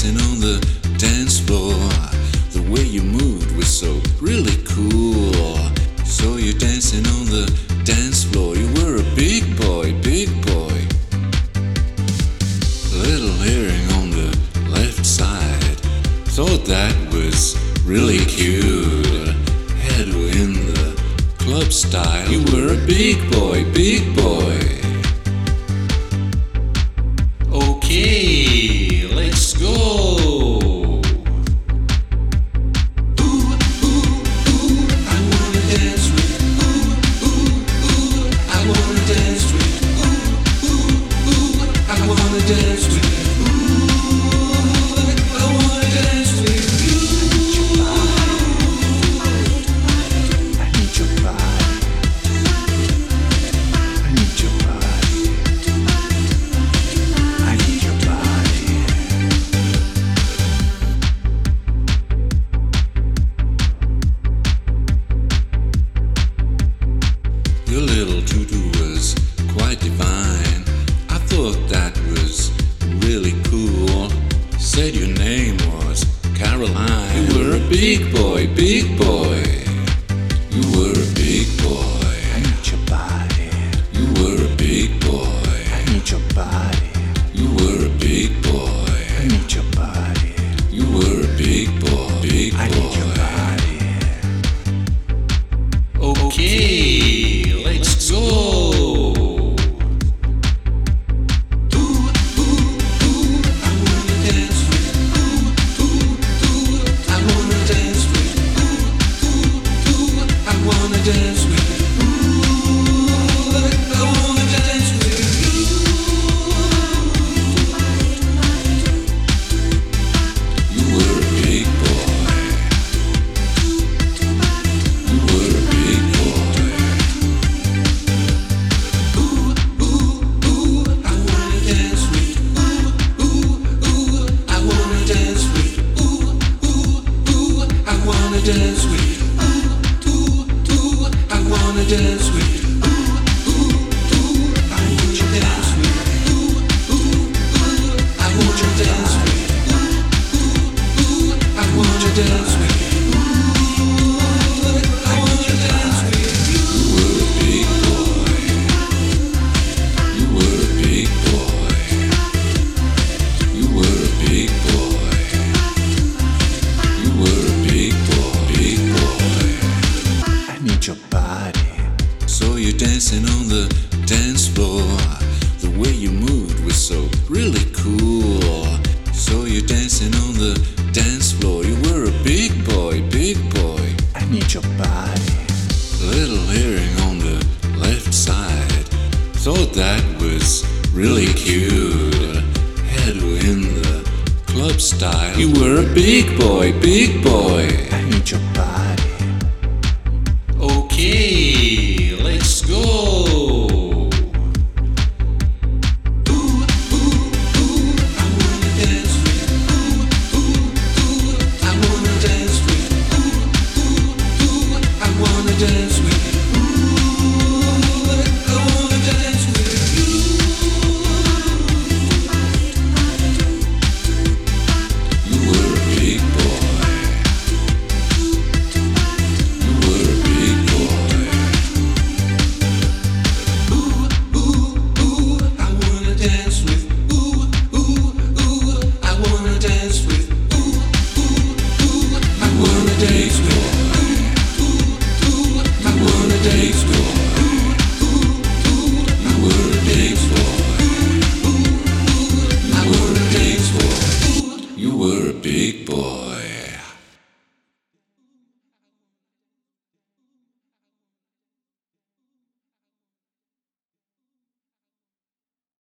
dancing on the dance floor. The way you moved was so really cool. So you're dancing on the dance floor. You were a big boy, big boy. Little hearing on the left side. Thought that was really cute. Head in the club style. You were a big boy, big boy. Okay, big boy, big boy. You were a big boy. I need your body. You were a big boy. I need your body. You were a big boy. I need your body. You were a big boy, big I need your boy. body. Okay, dance with. Ooh, I wanna dance with. Ooh, So you're dancing on the dance floor. The way you moved was so really cool. So you're dancing on the dance floor. You were a big boy, big boy. I need your body. Little hearing on the left side. Thought that was really cute. Head in the club style. You were a big boy, big boy. I need your body. just we